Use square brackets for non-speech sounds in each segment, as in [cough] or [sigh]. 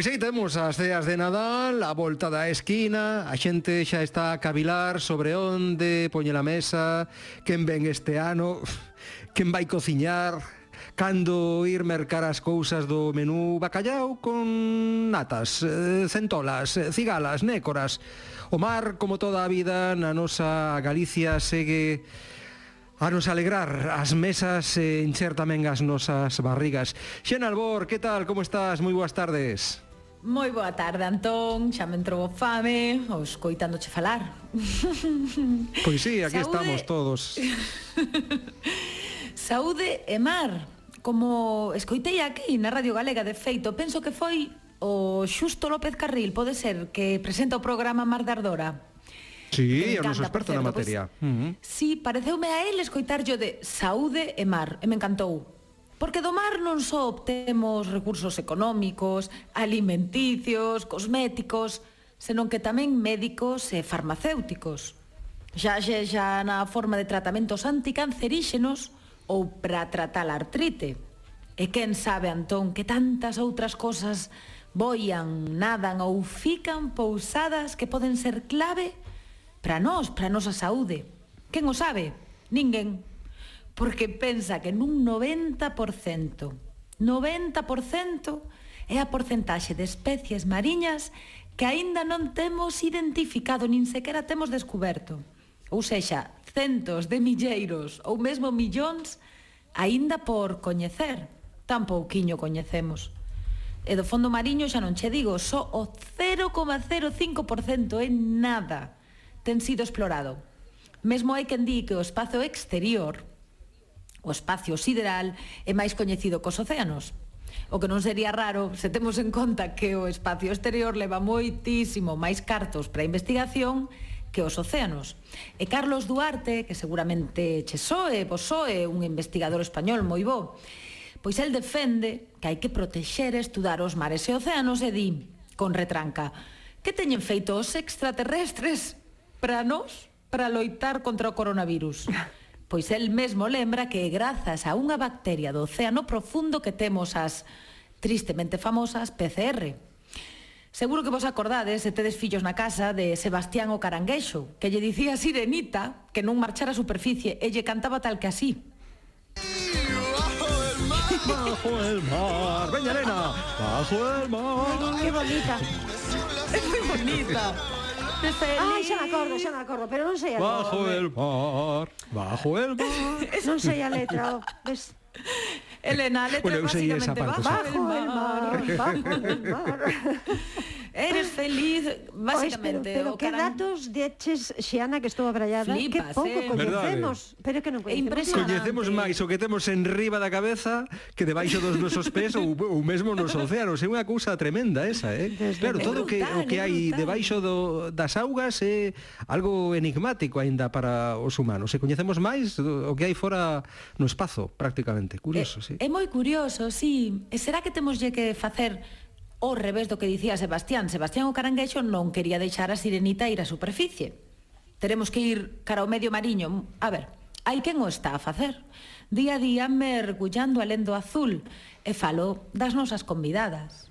Pois aí temos as ceas de Nadal, a volta da esquina, a xente xa está a cavilar sobre onde poñer a mesa, quen ven este ano, [sighs] quen vai cociñar, cando ir mercar as cousas do menú bacallao con natas, eh, centolas, eh, cigalas, nécoras. O mar, como toda a vida, na nosa Galicia segue a nos alegrar as mesas eh, e encher tamén as nosas barrigas. Xena Albor, que tal? Como estás? Moi boas tardes. Moi boa tarde, Antón, xa me entrou fame, os coitándoche falar. [laughs] Pois sí, aquí Saúde... estamos todos. [laughs] Saúde e mar, como escoitei aquí na Radio Galega de feito, penso que foi o Xusto López Carril, pode ser, que presenta o programa Mar de Ardora. Sí, é o noso experto na pois materia. Pois, uh -huh. Sí, pareceume a él escoitarllo de Saúde e mar, e me encantou. Porque do mar non só obtemos recursos económicos, alimenticios, cosméticos, senón que tamén médicos e farmacéuticos. Xa xe xa na forma de tratamentos anticanceríxenos ou para tratar a artrite. E quen sabe, Antón, que tantas outras cosas boian, nadan ou fican pousadas que poden ser clave para nós, para a nosa saúde. Quen o sabe? Ninguén porque pensa que nun 90%, 90% é a porcentaxe de especies mariñas que aínda non temos identificado, nin sequera temos descoberto. Ou sexa, centos de milleiros ou mesmo millóns aínda por coñecer. Tan pouquiño coñecemos. E do fondo mariño xa non che digo, só o 0,05% é nada ten sido explorado. Mesmo hai quen di que o espazo exterior o espacio sideral é máis coñecido cos océanos. O que non sería raro se temos en conta que o espacio exterior leva moitísimo máis cartos para a investigación que os océanos. E Carlos Duarte, que seguramente che soe, vos soe, un investigador español moi bo, pois el defende que hai que protexer e estudar os mares e océanos e di, con retranca, que teñen feito os extraterrestres para nós para loitar contra o coronavirus. [laughs] Pois el mesmo lembra que grazas a unha bacteria do océano profundo que temos as tristemente famosas PCR. Seguro que vos acordades, se tedes fillos na casa, de Sebastián o Caranguexo, que lle dicía a Sirenita que non marchara a superficie e lle cantaba tal que así. Bajo el mar, veña Elena, bajo el mar. Que bonita. É moi bonita. Feliz. Ai, xa me acordo, xa me acordo, pero non sei a Bajo el mar, bajo el mar. Non sei a letra, oh. Ves? Elena, a letra Bueno, básicamente Bajo el mar, bajo el mar. Eres ah. feliz, basicamente. Pois, pero, pero que caran... datos deches, Xiana, que estou abrallada, Flipas, que pouco eh? coñecemos, pero que non coñecemos. Coñecemos máis o que temos en riba da cabeza que debaixo dos nosos pés ou, ou mesmo nos océanos. É unha cousa tremenda esa, eh? Desde claro, todo brutal, o que o que hai debaixo do, das augas é algo enigmático aínda para os humanos. Se coñecemos máis o que hai fora no espazo, prácticamente. Curioso, eh, sí. É moi curioso, sí. E será que temoslle que facer ao revés do que dicía Sebastián. Sebastián o Caranguexo non quería deixar a sirenita ir á superficie. Teremos que ir cara ao medio mariño. A ver, hai quen o está a facer. Día a día mergullando alén do azul e falo das nosas convidadas.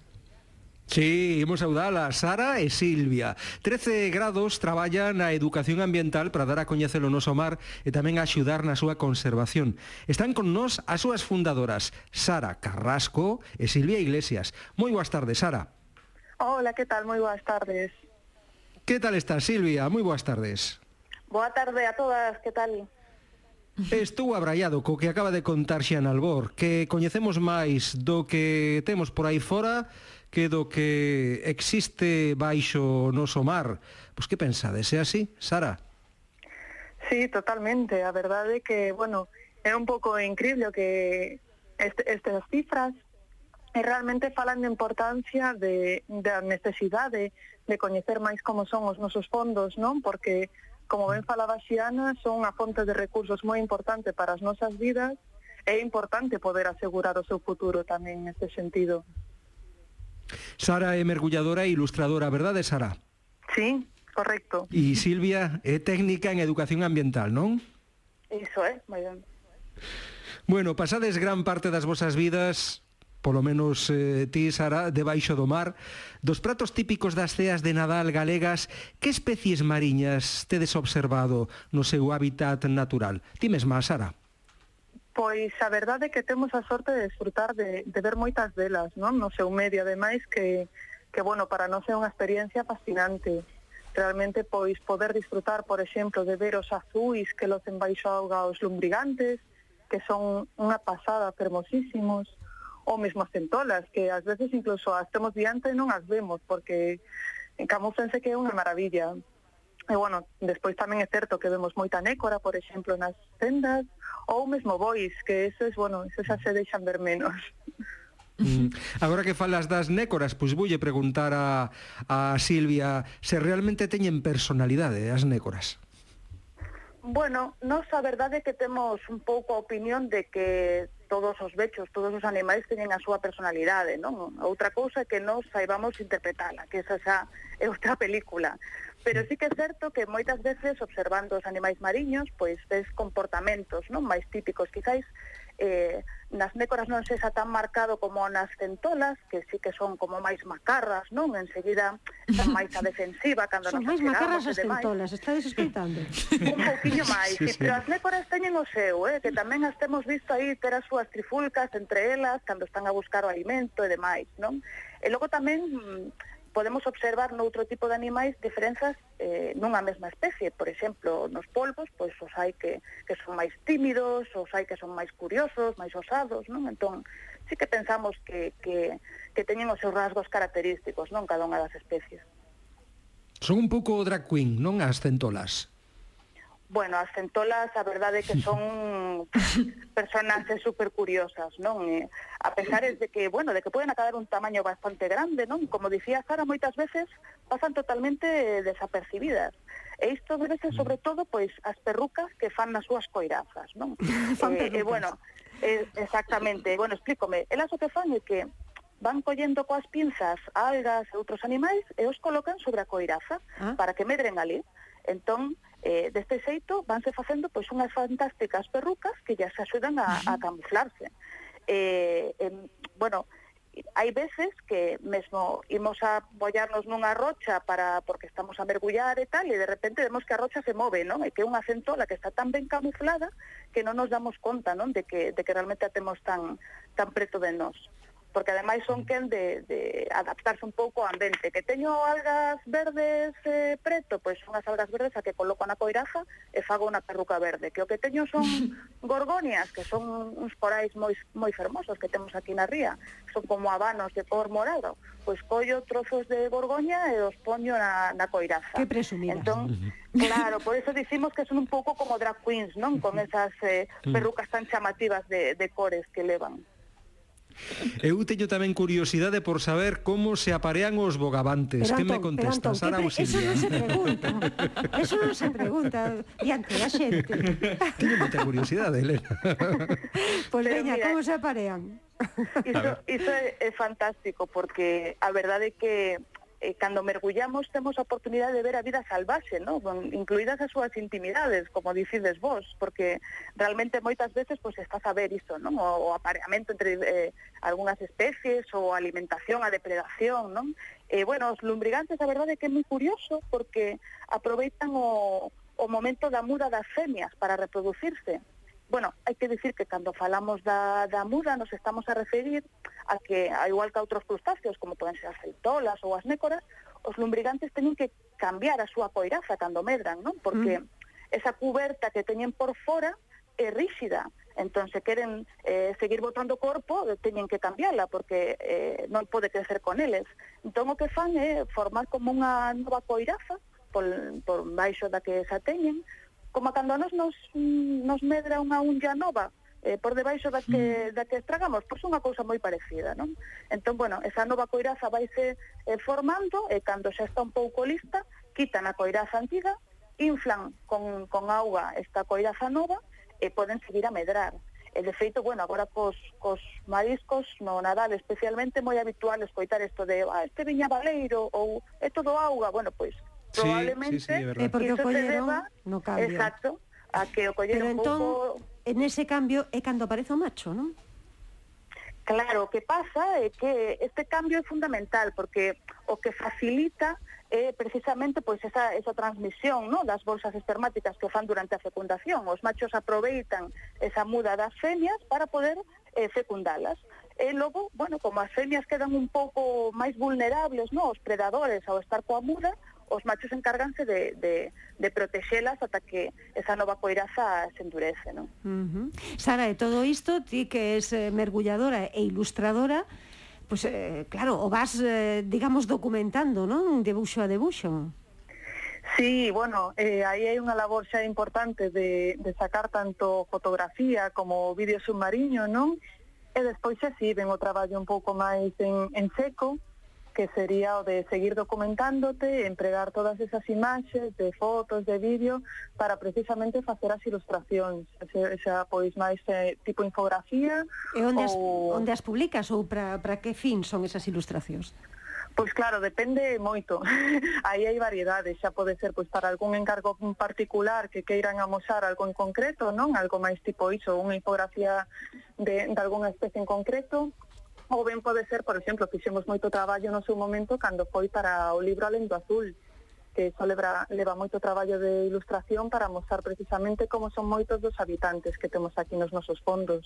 Sí, imos saudala Sara e Silvia. 13 grados traballan a educación ambiental para dar a coñecer o noso mar e tamén a axudar na súa conservación. Están con nós as súas fundadoras, Sara Carrasco e Silvia Iglesias. Moi boas tardes, Sara. Hola, que tal? Moi boas tardes. Que tal estás, Silvia? Moi boas tardes. Boa tarde a todas, que tal? Estou abraiado co que acaba de contar Xian Albor, que coñecemos máis do que temos por aí fora que do que existe baixo o noso mar. Pois que pensades? É así, Sara? Sí, totalmente. A verdade é que, bueno, é un pouco increíble o que este, estas cifras e realmente falan de importancia de, da necesidade de coñecer máis como son os nosos fondos, non? Porque, como ben falaba Xiana, son unha fonte de recursos moi importante para as nosas vidas e é importante poder asegurar o seu futuro tamén neste sentido. Sara é mergulladora e ilustradora, verdade, Sara? Sí, correcto. E Silvia é técnica en educación ambiental, non? Iso é, moi ben. Bueno, pasades gran parte das vosas vidas polo menos eh, ti, Sara, debaixo do mar. Dos pratos típicos das ceas de Nadal galegas, que especies mariñas tedes observado no seu hábitat natural? Ti mesma, Sara. Pois a verdade é que temos a sorte de disfrutar de, de ver moitas delas, non? No seu medio, ademais, que, que bueno, para nós é unha experiencia fascinante. Realmente, pois, poder disfrutar, por exemplo, de ver os azuis que los baixo auga os lumbrigantes, que son unha pasada, fermosísimos, ou mesmo as centolas, que ás veces incluso as temos diante e non as vemos, porque camuflense que é unha maravilla. E, bueno, despois tamén é certo que vemos moita nécora, por exemplo, nas tendas, ou mesmo bois, que eso es, bueno, eso xa se deixan ver menos. Mm. Agora que falas das nécoras, pois voulle preguntar a, a Silvia se realmente teñen personalidade eh, as nécoras. Bueno, nos a verdade é que temos un pouco a opinión de que todos os vechos, todos os animais teñen a súa personalidade, non? Outra cousa é que nos saibamos interpretala, que esa xa é outra [laughs] película. Pero sí que é certo que moitas veces observando os animais mariños, pois ves comportamentos non máis típicos quizáis eh, nas nécoras non sexa tan marcado como nas centolas, que sí que son como máis macarras, non? Enseguida son [laughs] máis a defensiva cando son nos máis macarras as centolas, estades escoitando. [laughs] Un pouquiño máis, sí, sí. pero as nécoras teñen o seu, eh, que tamén as temos visto aí ter as súas trifulcas entre elas cando están a buscar o alimento e demais, non? E logo tamén mm, podemos observar noutro tipo de animais diferenzas eh, nunha mesma especie. Por exemplo, nos polvos, pois os hai que, que son máis tímidos, os hai que son máis curiosos, máis osados, non? Entón, sí que pensamos que, que, que teñen os seus rasgos característicos, non? Cada unha das especies. Son un pouco drag queen, non as centolas? bueno, as centolas a verdade é que son personas super curiosas, non? E, eh, a pesar de que, bueno, de que poden acabar un tamaño bastante grande, non? Como dicía Sara, moitas veces pasan totalmente eh, desapercibidas. E isto débese sobre mm. todo pois as perrucas que fan nas súas coirazas, non? [laughs] fan eh, eh e, bueno, eh, exactamente, bueno, explícome, elas o que fan é que van collendo coas pinzas algas e outros animais e os colocan sobre a coiraza ah. para que medren ali. Entón, Eh, deste xeito vanse facendo pois unhas fantásticas perrucas que ya se axudan a, a camuflarse. Eh, eh, bueno, hai veces que mesmo imos a bollarnos nunha rocha para porque estamos a mergullar e tal, e de repente vemos que a rocha se move, non? E que é unha centola que está tan ben camuflada que non nos damos conta, non? De que, de que realmente a temos tan, tan preto de nós porque ademais son quen de, de adaptarse un pouco ao ambiente. Que teño algas verdes eh, preto, pois son as algas verdes a que coloco na coiraja e fago unha perruca verde. Que o que teño son [laughs] gorgonias, que son uns corais moi, moi fermosos que temos aquí na ría. Son como habanos de cor morado. Pois collo trozos de gorgoña e os poño na, na coiraja. Que presumida. Entón, claro, por eso dicimos que son un pouco como drag queens, non? Con esas eh, perrucas tan chamativas de, de cores que levan. Eu teño tamén curiosidade por saber como se aparean os bogavantes. Pero, que Antón, me contestas, Sara Auxilia? Eso non se pregunta. Eso non se pregunta diante da xente. Teño moita curiosidade, Elena. Pois pues, veña, como se aparean? Iso, iso é, é fantástico porque a verdade é que eh, cando mergullamos temos a oportunidade de ver a vida salvaxe, no? Bon, incluídas as súas intimidades, como dicides vos, porque realmente moitas veces pois pues, estás a ver iso, ¿no? O, o apareamento entre eh, algunhas especies, ou a alimentación, a depredación, non? E, eh, bueno, os lumbrigantes, a verdade é que é moi curioso, porque aproveitan o, o momento da muda das femias para reproducirse bueno, hai que dicir que cando falamos da, da muda nos estamos a referir a que, a igual que a outros crustáceos, como poden ser as feitolas ou as nécoras, os lumbrigantes teñen que cambiar a súa coiraza cando medran, non? Porque mm. esa cuberta que teñen por fora é ríxida, entón se queren eh, seguir botando corpo, teñen que cambiarla, porque eh, non pode crecer con eles. Entón o que fan é formar como unha nova coiraza, por, por baixo da que xa teñen, como cando nos, nos, nos medra unha unlla nova, eh, por debaixo da que, mm. da que estragamos, pois unha cousa moi parecida, non? Entón, bueno, esa nova coiraza vaise eh, formando e cando xa está un pouco lista, quitan a coiraza antiga, inflan con, con auga esta coiraza nova e poden seguir a medrar. E de feito, bueno, agora cos, cos mariscos no Nadal especialmente moi habitual escoitar isto de ah, este viña baleiro ou é todo auga, bueno, pois Probablemente. Sí, sí, es eh, porque ocolleron no cambio Exacto, a que ocolleron Pero entón, poco... en ese cambio é cando aparece o macho, non? Claro, o que pasa é que este cambio é fundamental porque o que facilita é precisamente pois esa, esa transmisión ¿no? das bolsas espermáticas que fan durante a fecundación. Os machos aproveitan esa muda das femias para poder eh, fecundalas. E eh, logo, bueno, como as femias quedan un pouco máis vulnerables ¿no? aos predadores ao estar coa muda, os machos encárganse de, de, de protexelas ata que esa nova coiraza se endurece. Non? Uh -huh. Sara, de todo isto, ti que es eh, mergulladora e ilustradora, pues, eh, claro, o vas, eh, digamos, documentando, non? Debuxo a debuxo. Sí, bueno, eh, aí hai unha labor xa importante de, de sacar tanto fotografía como vídeo submarino, non? E despois xa sí, ven o traballo un pouco máis en, en seco, que sería o de seguir documentándote, empregar todas esas imaxes de fotos, de vídeo, para precisamente facer as ilustracións. esa, xa pois máis eh, tipo infografía. E onde, ou... as, onde as publicas ou para, para que fin son esas ilustracións? Pois claro, depende moito. [laughs] Aí hai variedades, xa pode ser pois para algún encargo particular que queiran amosar algo en concreto, non? Algo máis tipo iso, unha infografía de, de algunha especie en concreto, Ou ben pode ser, por exemplo, fixemos moito traballo no seu momento cando foi para o libro Alento Azul, que só leva, leva moito traballo de ilustración para mostrar precisamente como son moitos dos habitantes que temos aquí nos nosos fondos.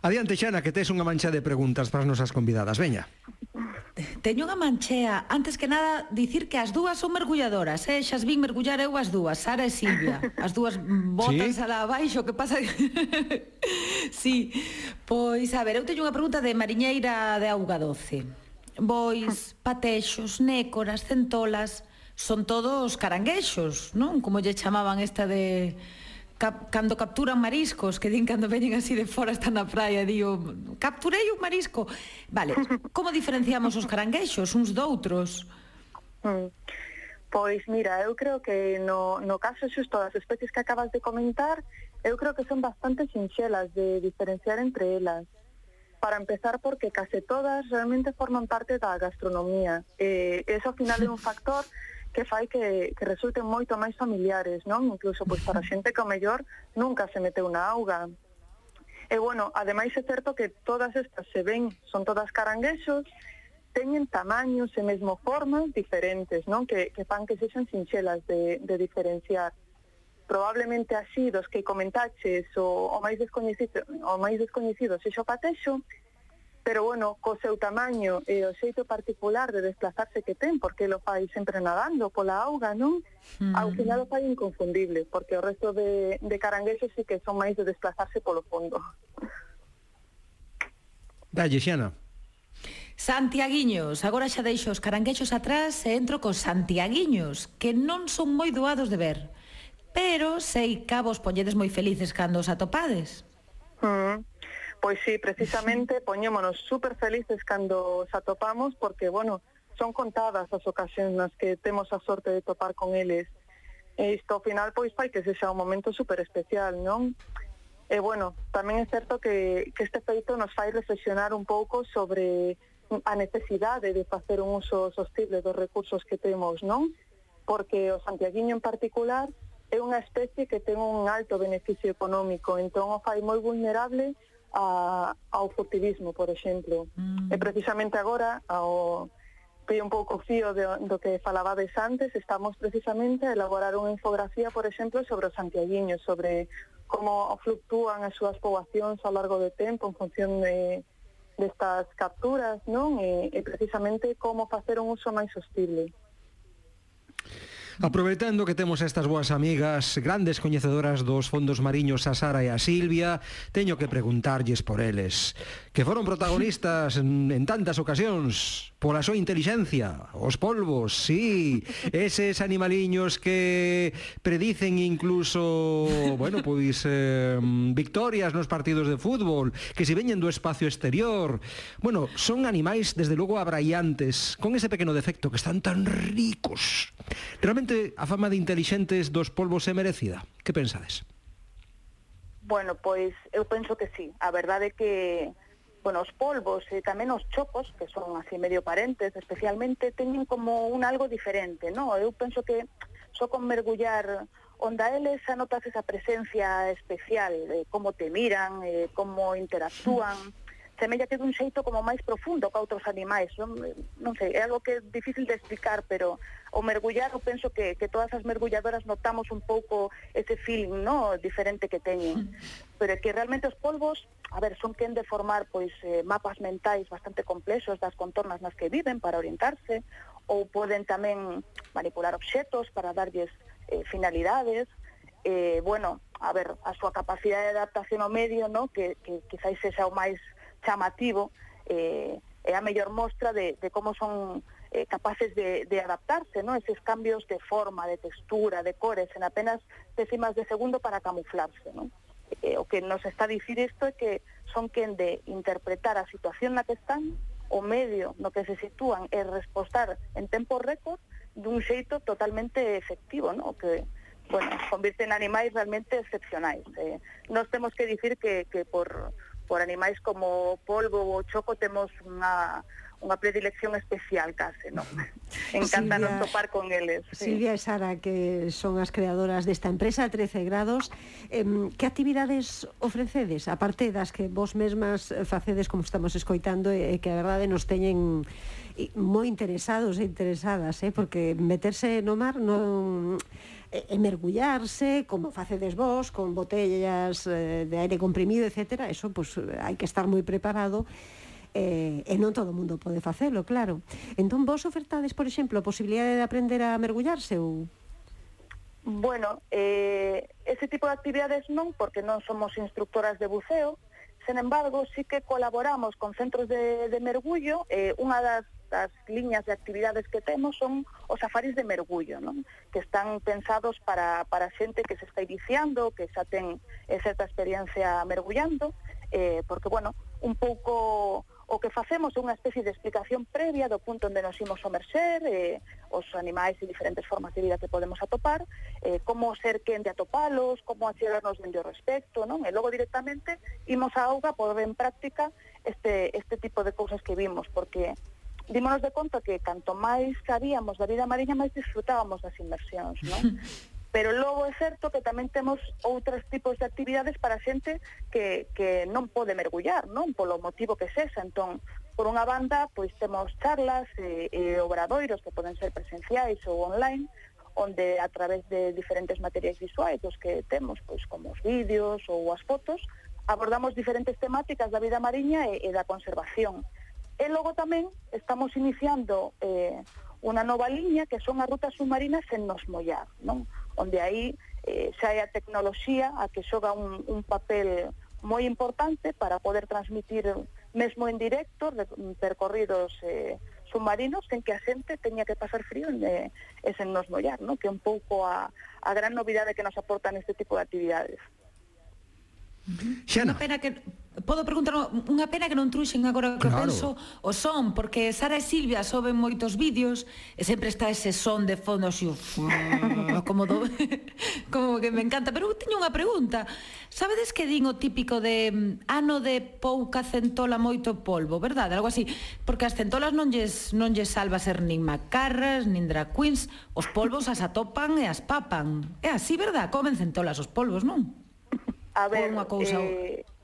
Adiante, Xana, que tes unha mancha de preguntas para as nosas convidadas. Veña. Teño unha manchea. Antes que nada, dicir que as dúas son mergulladoras, eh? Xas vin mergullar eu as dúas, Sara e Silvia. As dúas botas ¿Sí? alá abaixo, que pasa... [laughs] sí, pois, a ver, eu teño unha pregunta de mariñeira de auga doce. Bois, patexos, nécoras, centolas, son todos caranguexos, non? Como lle chamaban esta de cap, cando capturan mariscos, que din cando veñen así de fora están na praia, digo, capturei un marisco. Vale, [laughs] como diferenciamos os caranguexos uns doutros? Mm. Pois mira, eu creo que no, no caso xusto das especies que acabas de comentar, eu creo que son bastante sinxelas de diferenciar entre elas. Para empezar, porque case todas realmente forman parte da gastronomía. Eh, eso ao final é un [laughs] factor que fai que, que resulten moito máis familiares, non? Incluso pois para xente que ao mellor nunca se meteu na auga. E bueno, ademais é certo que todas estas se ven, son todas caranguexos, teñen tamaños e mesmo formas diferentes, non? Que, que fan que sexan sinxelas de, de diferenciar probablemente así dos que comentaches o, o máis descoñecido o máis descoñecido sexo patexo pero bueno, co seu tamaño e o xeito particular de desplazarse que ten, porque lo fai sempre nadando pola auga, non? Mm. Ao final o fai inconfundible, porque o resto de, de caranguexos sí que son máis de desplazarse polo fondo. Dalle, Xana. Santiaguiños, agora xa deixo os caranguexos atrás e entro cos santiaguiños, que non son moi doados de ver, pero sei que vos ponledes moi felices cando os atopades. Mm. Pois sí, precisamente poñémonos super felices cando os atopamos porque, bueno, son contadas as ocasións nas que temos a sorte de topar con eles. E isto ao final pois fai que sexa un momento super especial, non? E eh, bueno, tamén é certo que, que este feito nos fai reflexionar un pouco sobre a necesidade de facer un uso sostible dos recursos que temos, non? Porque o santiaguiño en particular é unha especie que ten un alto beneficio económico, entón o fai moi vulnerable a, ao furtivismo, por exemplo. Mm. E precisamente agora, ao pei un pouco fío de, do que falabades antes, estamos precisamente a elaborar unha infografía, por exemplo, sobre os santiaguiños, sobre como fluctúan as súas poboacións ao largo do tempo en función de destas capturas, non? E, e precisamente como facer un uso máis hostible. Aproveitando que temos estas boas amigas grandes coñecedoras dos fondos mariños a Sara e a Silvia, teño que preguntarlles por eles, que foron protagonistas en tantas ocasións pola súa inteligencia, os polvos, sí, eses animaliños que predicen incluso, bueno, pois eh, victorias nos partidos de fútbol, que se veñen do espacio exterior. Bueno, son animais desde logo abraiantes, con ese pequeno defecto que están tan ricos. Realmente realmente a fama de inteligentes dos polvos é merecida? Que pensades? Bueno, pois eu penso que sí. A verdade é que bueno, os polvos e tamén os chocos, que son así medio parentes, especialmente teñen como un algo diferente, no? Eu penso que só con mergullar onda eles anotas esa presencia especial, de como te miran, eh, como interactúan, semella que dun xeito como máis profundo que outros animais. Non, non sei, é algo que é difícil de explicar, pero o mergullar, eu penso que, que todas as mergulladoras notamos un pouco ese feeling no diferente que teñen. Pero que realmente os polvos a ver, son quen de formar pois eh, mapas mentais bastante complexos das contornas nas que viven para orientarse ou poden tamén manipular obxetos para darlles eh, finalidades. Eh, bueno, a ver, a súa capacidade de adaptación ao medio, no, que, que quizáis sexa o máis chamativo eh, é a mellor mostra de, de como son eh, capaces de, de adaptarse, ¿no? Eses cambios de forma, de textura, de cores, en apenas décimas de segundo para camuflarse, ¿no? Eh, o que nos está a dicir isto é que son quen de interpretar a situación na que están, o medio no que se sitúan e respostar en tempo récord dun xeito totalmente efectivo, ¿no? Que bueno, convirten en animais realmente excepcionais. Eh, nos temos que dicir que, que por por animais como o polvo ou o choco temos unha unha predilección especial case, non? [laughs] Encantanos Silvia, topar con eles. Sí. Silvia e Sara, que son as creadoras desta empresa 13 grados, eh, que actividades ofrecedes? Aparte das que vos mesmas facedes como estamos escoitando e eh, que a verdade nos teñen moi interesados e interesadas, eh, porque meterse no mar non e, mergullarse, como facedes vos, con botellas eh, de aire comprimido, etcétera, eso pues hai que estar moi preparado eh, e non todo o mundo pode facelo, claro. Entón, vos ofertades, por exemplo, a posibilidade de aprender a mergullarse ou... Bueno, eh, ese tipo de actividades non, porque non somos instructoras de buceo, sen embargo, sí que colaboramos con centros de, de mergullo, eh, unha das das liñas de actividades que temos son os safaris de mergullo, non? que están pensados para, para xente que se está iniciando, que xa ten eh, certa experiencia mergullando, eh, porque, bueno, un pouco o que facemos é unha especie de explicación previa do punto onde nos imos somerxer, eh, os animais e diferentes formas de vida que podemos atopar, eh, como ser quen de atopalos, como achegarnos dende o respecto, non? E logo directamente imos a auga por ver en práctica este, este tipo de cousas que vimos, porque dímonos de conta que canto máis sabíamos da vida mariña, máis disfrutábamos das inmersións, non? [laughs] Pero logo é certo que tamén temos outros tipos de actividades para xente que, que non pode mergullar, non? Polo motivo que sexa. Entón, por unha banda, pois temos charlas e, e obradoiros que poden ser presenciais ou online, onde a través de diferentes materiais visuais dos que temos, pois como os vídeos ou as fotos, abordamos diferentes temáticas da vida mariña e, e da conservación. E logo tamén estamos iniciando eh, unha nova liña que son as rutas submarinas en nos mollar, non? Onde aí eh, xa hai a tecnoloxía a que xoga un, un papel moi importante para poder transmitir mesmo en directo percorridos eh, submarinos en que a xente teña que pasar frío en, eh, e sen nos mollar, non? Que é un pouco a, a gran novidade que nos aportan este tipo de actividades. Xana. Unha pena que podo preguntar unha pena que non truxen agora que claro. penso o son, porque Sara e Silvia soben moitos vídeos e sempre está ese son de fondo así, uf, [laughs] como do, [laughs] como que me encanta, pero teño unha pregunta. Sabedes que din o típico de ah, ano de pouca centola moito polvo, verdade? Algo así, porque as centolas non lles non lles salva ser nin macarras, nin drag queens, os polvos as atopan e as papan. É así, verdad? Comen centolas os polvos, non? A ver, unha cousa eh, ou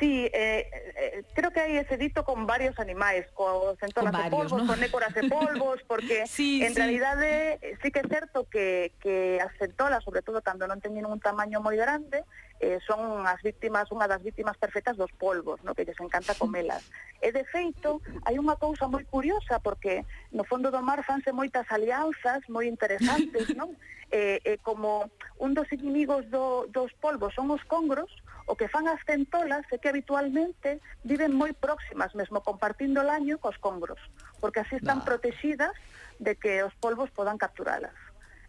Sí, eh, eh, creo que hai ese dito con varios animais, co centolas de polvos, ¿no? con écoras de polvos, porque [laughs] sí, en sí. realidade eh, sí que é certo que, que as centolas, sobre todo cando non teñen un tamaño moi grande, eh, son as víctimas, unha das víctimas perfectas dos polvos, no que lles encanta comelas. [laughs] E de feito, hai unha cousa moi curiosa, porque no fondo do mar fanse moitas alianzas moi interesantes, non? [laughs] Eh, eh, como un dos inimigos do, dos polvos son os congros, O que fan as centolas é que habitualmente viven moi próximas, mesmo compartindo o laño cos congros, porque así están nah. protegidas de que os polvos podan capturalas.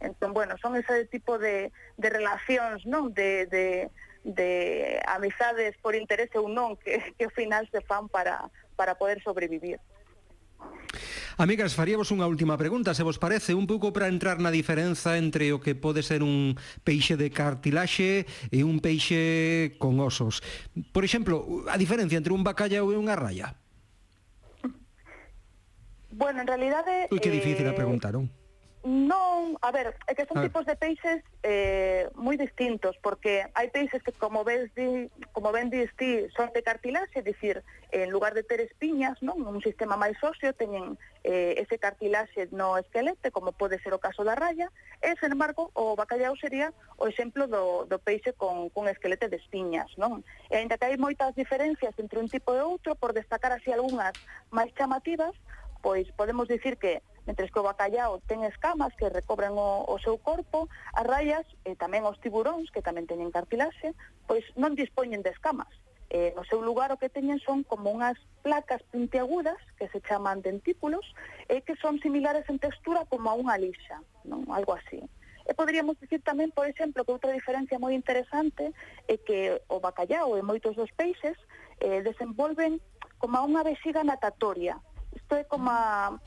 Entón, bueno, son ese tipo de, de relacións, non? De, de, de amizades por interese ou non que, que ao final se fan para, para poder sobrevivir. Amigas, faríamos unha última pregunta, se vos parece, un pouco para entrar na diferenza entre o que pode ser un peixe de cartilaxe e un peixe con osos. Por exemplo, a diferencia entre un bacallao e unha raya. Bueno, en realidade... Ui, que difícil eh... a preguntar, non? Non, a ver, é que son ah. tipos de peixes eh, moi distintos, porque hai peixes que, como ves di, como ben dis ti, son de cartilaxe, é dicir, en lugar de ter espiñas, non? un sistema máis óseo, teñen eh, ese cartilaxe no esquelete, como pode ser o caso da raya, e, sen embargo, o bacallau sería o exemplo do, do peixe con, con esquelete de espiñas, non? E ainda que hai moitas diferencias entre un tipo e outro, por destacar así algunhas máis chamativas, pois podemos dicir que mentres que o bacallao ten escamas que recobran o, o seu corpo, as raias e tamén os tiburóns, que tamén teñen cartilaxe, pois non dispoñen de escamas. Eh, no seu lugar o que teñen son como unhas placas puntiagudas que se chaman dentículos e eh, que son similares en textura como a unha lixa, non? algo así. E poderíamos dicir tamén, por exemplo, que outra diferencia moi interesante é que o bacallao e moitos dos peixes eh, desenvolven como unha vexiga natatoria. Isto é como a,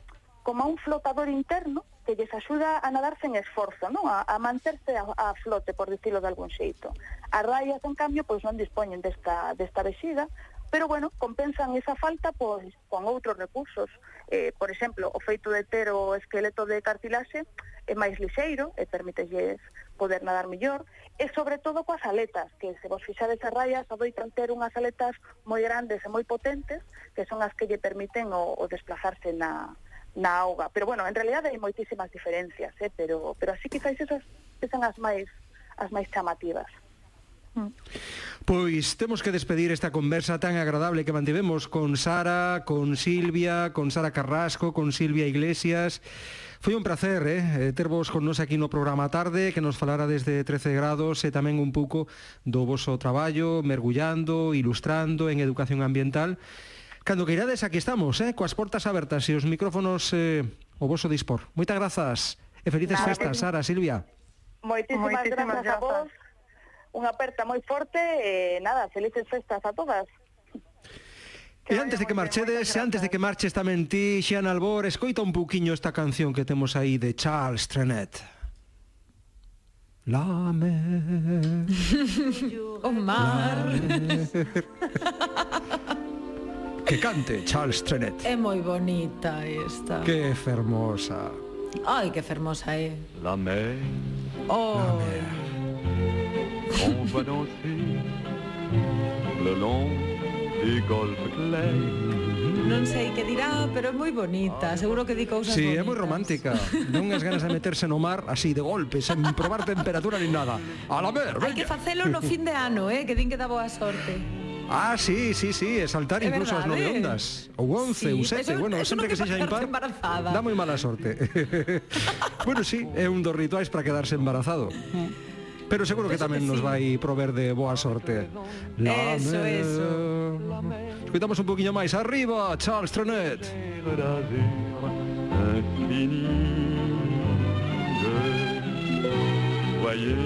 como a un flotador interno que lles axuda a nadar sen esforzo, non? A, a manterse a, a flote, por dicirlo de algún xeito. As raias, en cambio, pois non dispoñen desta, desta vexiga, pero, bueno, compensan esa falta pois, con outros recursos. Eh, por exemplo, o feito de ter o esqueleto de cartilaxe é máis lixeiro e permitelles poder nadar mellor, e sobre todo coas aletas, que se vos fixades as raias adoitan ter unhas aletas moi grandes e moi potentes, que son as que lle permiten o, o desplazarse na, na auga. Pero bueno, en realidad hai moitísimas diferencias, eh? pero, pero así quizáis esas, esas as máis as máis chamativas. Mm. Pois temos que despedir esta conversa tan agradable que mantivemos con Sara, con Silvia, con Sara Carrasco, con Silvia Iglesias. Foi un placer eh, eh tervos con nos aquí no programa tarde que nos falara desde 13 grados e tamén un pouco do voso traballo mergullando, ilustrando en educación ambiental Cando que irades, aquí estamos, eh? coas portas abertas e os micrófonos eh, o voso dispor. Moitas grazas e felices Nada, festas, Sara, Silvia. Moitísimas, Moitísimas grazas, grazas a vos. Unha aperta moi forte e nada, felices festas a todas. E antes de que marchedes, e antes de que marches tamén ti, Xian Albor, escoita un pouquiño esta canción que temos aí de Charles Trenet. La mer. [laughs] o mar. La mer. [laughs] que cante Charles Trenet. É moi bonita esta. Que fermosa. Ai, que fermosa é. La mer. Oh. La mer. On va danser le long du golfe clair. Non sei que dirá, pero é moi bonita, seguro que di cousas sí, bonitas. Si, é moi romántica. Non as ganas de meterse no mar así de golpe, sen probar temperatura ni nada. A la mer, veña. Hai que facelo no fin de ano, eh, que din que dá boa sorte. Ah, sí, sí, sí, é saltar é incluso as nove ¿eh? ondas. Ou once, sí, ou sete, eso, bueno, eso sempre que sexa impar Dá moi mala sorte [laughs] Bueno, sí, é un dos rituais para quedarse embarazado. Mm. Pero seguro que tamén nos vai prover de boa sorte. La Eso, me... eso. Escoitamos un poquinho máis. Arriba, Charles Trenet. Voyez,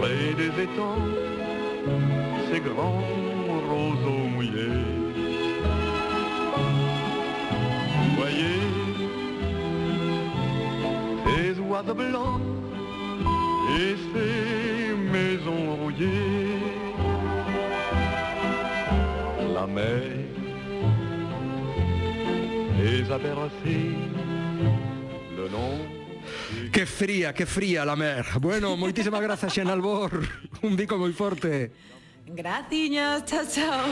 près des étangs, ces grands roseaux mouillés. Voyez ces oiseaux blancs et ces maisons rouillées. La mer les a bercés le des Que fría, que fría la mer. Bueno, moitísimas grazas, Xen Albor. Un bico moi forte. Graciñas, chao, chao.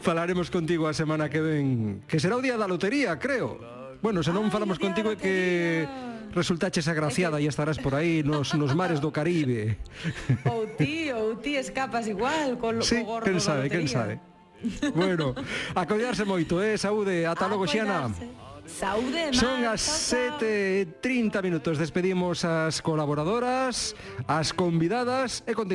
Falaremos contigo a semana que ven, que será o día da lotería, creo. Bueno, se non Ay, falamos contigo é que resultaches agraciada e estarás por aí nos, nos mares do Caribe. [laughs] Ou ti, ou ti escapas igual con sí, o gordo quen sabe, quen sabe. Bueno, a coidarse moito, eh? Saúde, ata a logo, Xiana. Saúde, Mar. Son as 7.30 minutos. Despedimos as colaboradoras, as convidadas e continuamos.